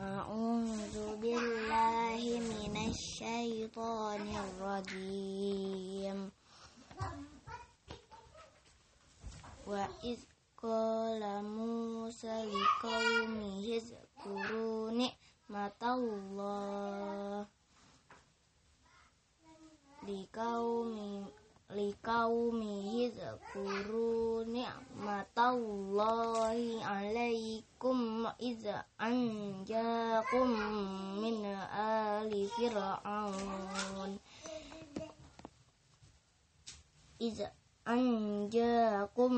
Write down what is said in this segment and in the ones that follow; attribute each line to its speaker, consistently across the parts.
Speaker 1: أعوذ بالله من الشيطان الرجيم وإذ قال موسى لقومه اذكروا نعمة الله لقوم liqaumihi zakuru ni'matallahi alaikum iza anjakum min ali fir'aun. Iza anjakum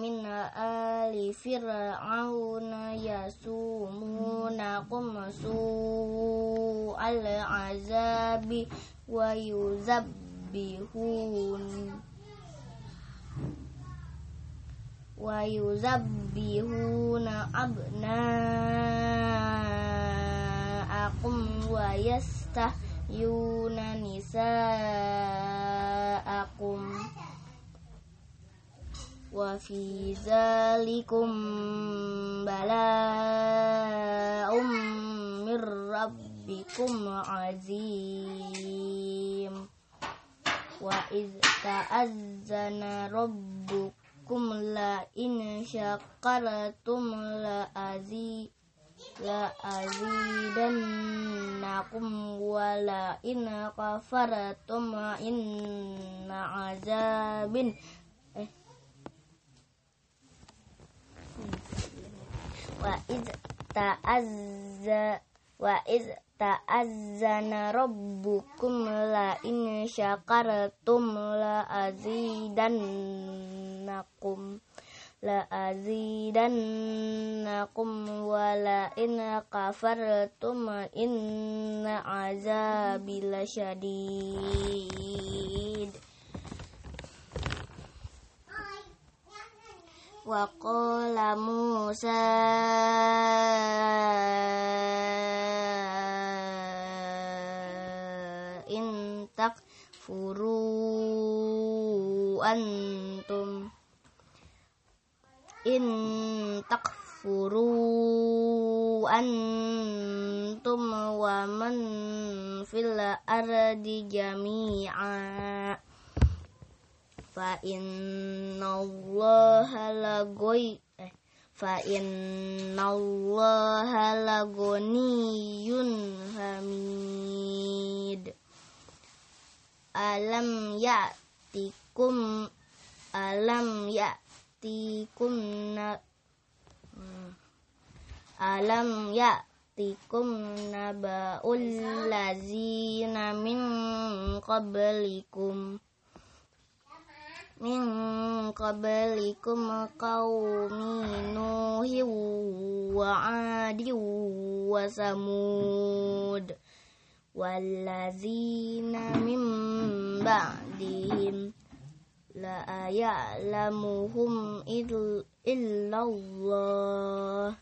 Speaker 1: min ali fir'aun yasumunakum su'al azabi wa yuzabbi Bihun, wa yuzabbihuna abna'akum wa yastahyuna nisa'akum wa fi zalikum bala'um min rabbikum azim وإذ تأذن ربكم لئن شكرتم لأزيد ta'azzana rabbukum la dan syakartum la azidannakum dan azidannakum wa la in kafartum inna aza bila wa Wakola Musa in takfuru antum. In takfuru antum wa man fil ardi jami'a. Fa innallaha lagoy eh, fa innallaha lagoniyun hamid alam ya'tikum alam ya'tikum na, alam ya'tikum naba'ul lazina min qablikum. Min qablikum qaumi nuhi wa adi wa samud. والذين من بعدهم لا يعلمهم إلا الله.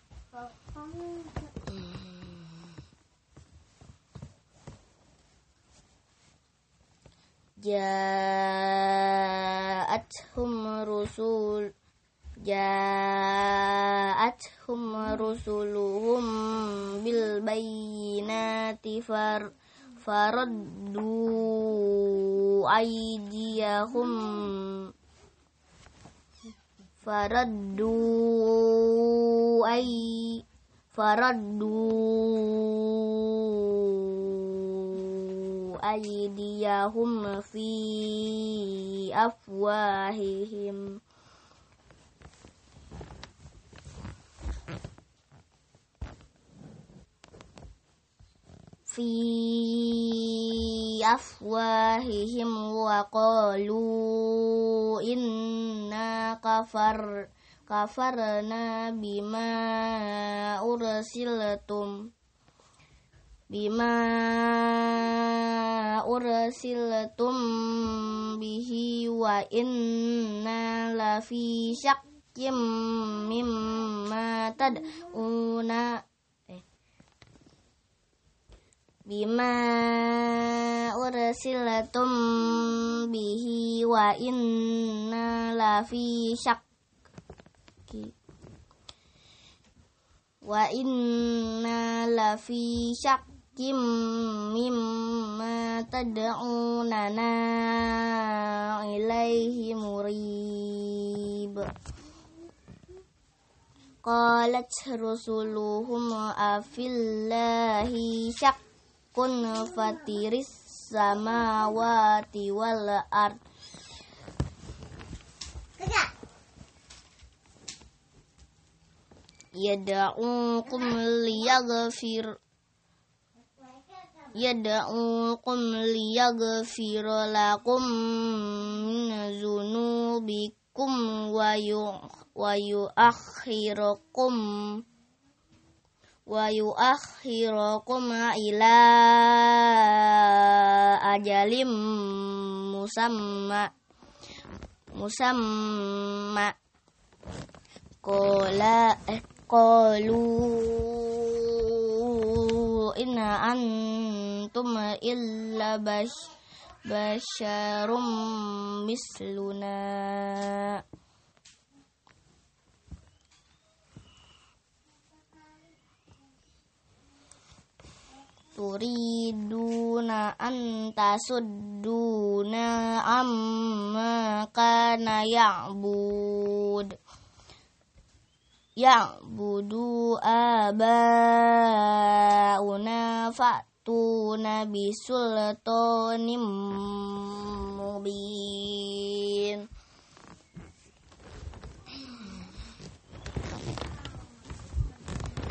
Speaker 1: جاءتهم رسول جاءتهم رسلهم bayyinati far faraddu aydiyahum. Faraddu ay faraddu aydiyahum fi afwahihim. في أفواههم وقالوا إنا كفر كفرنا بما أرسلتم بما أرسلتم به وإنا لفي شك مما تدعون bima ursilatum bihi wa inna la fi syak wa inna la fi syakkim mimma tad'unana ilaihi murib. Qalat rusuluhum afillahi syak syakkun fatiris samawati wal ard. Yad'ukum liyaghfir yad'ukum liyaghfir lakum min zunubikum wa wa yu'akhirukum wa yu'akhirukum ila ajalim musamma. Musamma. Kola eh qalu inna antum illa bash basyarum misluna turiduna an tasudduna amma kana ya'bud. Ya'budu abauna fa'tuna bisultanim mubin.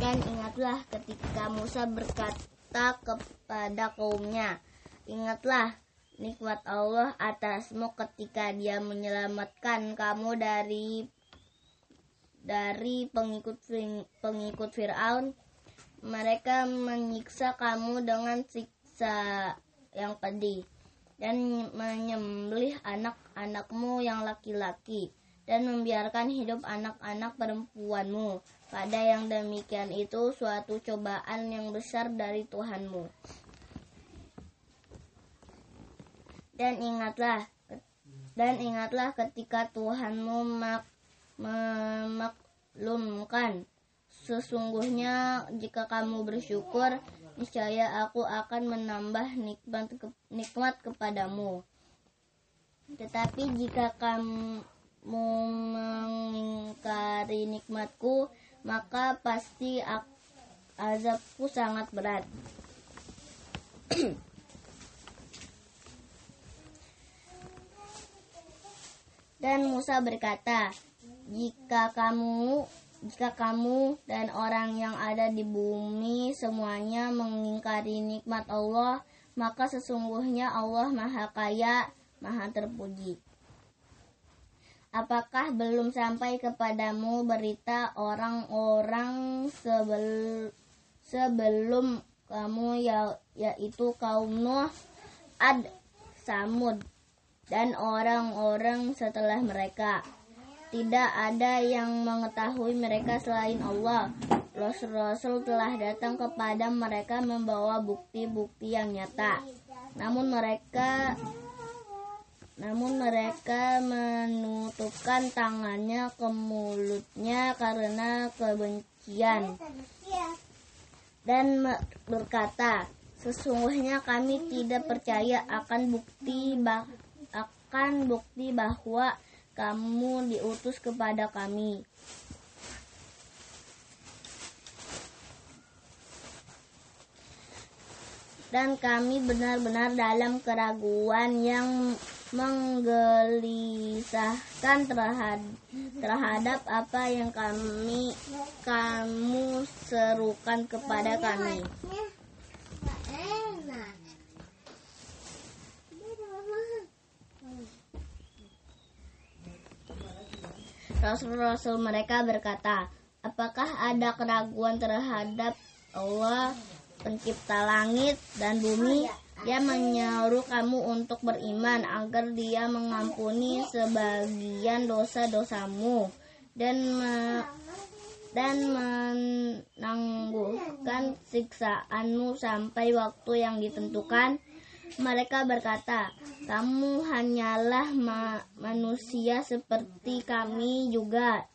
Speaker 1: Dan ingatlah ketika Musa berkata kepada kaumnya, Ingatlah nikmat Allah atasmu ketika dia menyelamatkan kamu dari dari pengikut pengikut Firaun. Mereka menyiksa kamu dengan siksa yang pedih dan menyembelih anak-anakmu yang laki-laki dan membiarkan hidup anak-anak perempuanmu. Pada yang demikian itu suatu cobaan yang besar dari Tuhanmu. Dan ingatlah dan ingatlah ketika Tuhanmu mak memaklumkan sesungguhnya jika kamu bersyukur niscaya aku akan menambah nikmat nikmat kepadamu tetapi jika kamu mengingkari nikmatku maka pasti azabku sangat berat dan Musa berkata jika kamu jika kamu dan orang yang ada di bumi semuanya mengingkari nikmat Allah, maka sesungguhnya Allah Maha Kaya, Maha Terpuji. Apakah belum sampai kepadamu berita orang-orang sebel, sebelum kamu ya, yaitu kaum Nuh, Ad, Samud, dan orang-orang setelah mereka? Tidak ada yang mengetahui mereka selain Allah. Rasul-rasul telah datang kepada mereka membawa bukti-bukti yang nyata. Namun mereka namun mereka menutupkan tangannya ke mulutnya karena kebencian dan berkata, sesungguhnya kami tidak percaya akan bukti bah akan bukti bahwa kamu diutus kepada kami. Dan kami benar-benar dalam keraguan yang menggelisahkan terhadap, terhadap apa yang kami kamu serukan kepada kami. Rasul-rasul mereka berkata, apakah ada keraguan terhadap Allah pencipta langit dan bumi? Dia menyeru kamu untuk beriman agar dia mengampuni sebagian dosa-dosamu dan me dan menangguhkan siksaanmu sampai waktu yang ditentukan. Mereka berkata, kamu hanyalah ma manusia seperti kami juga.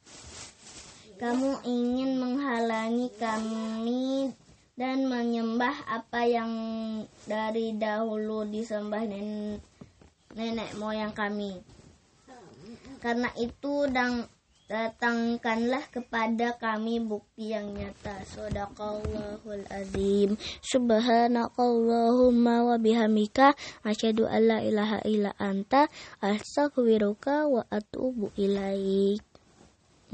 Speaker 1: Kamu ingin menghalangi kami dan menyembah apa yang dari dahulu disembah nenek, nenek moyang kami. Karena itu dan datangkanlah kepada kami bukti yang nyata. Sadaqallahul azim. Subhanakallahumma wa bihamika asyhadu alla ilaha illa anta astaghfiruka wa atubu ilaik.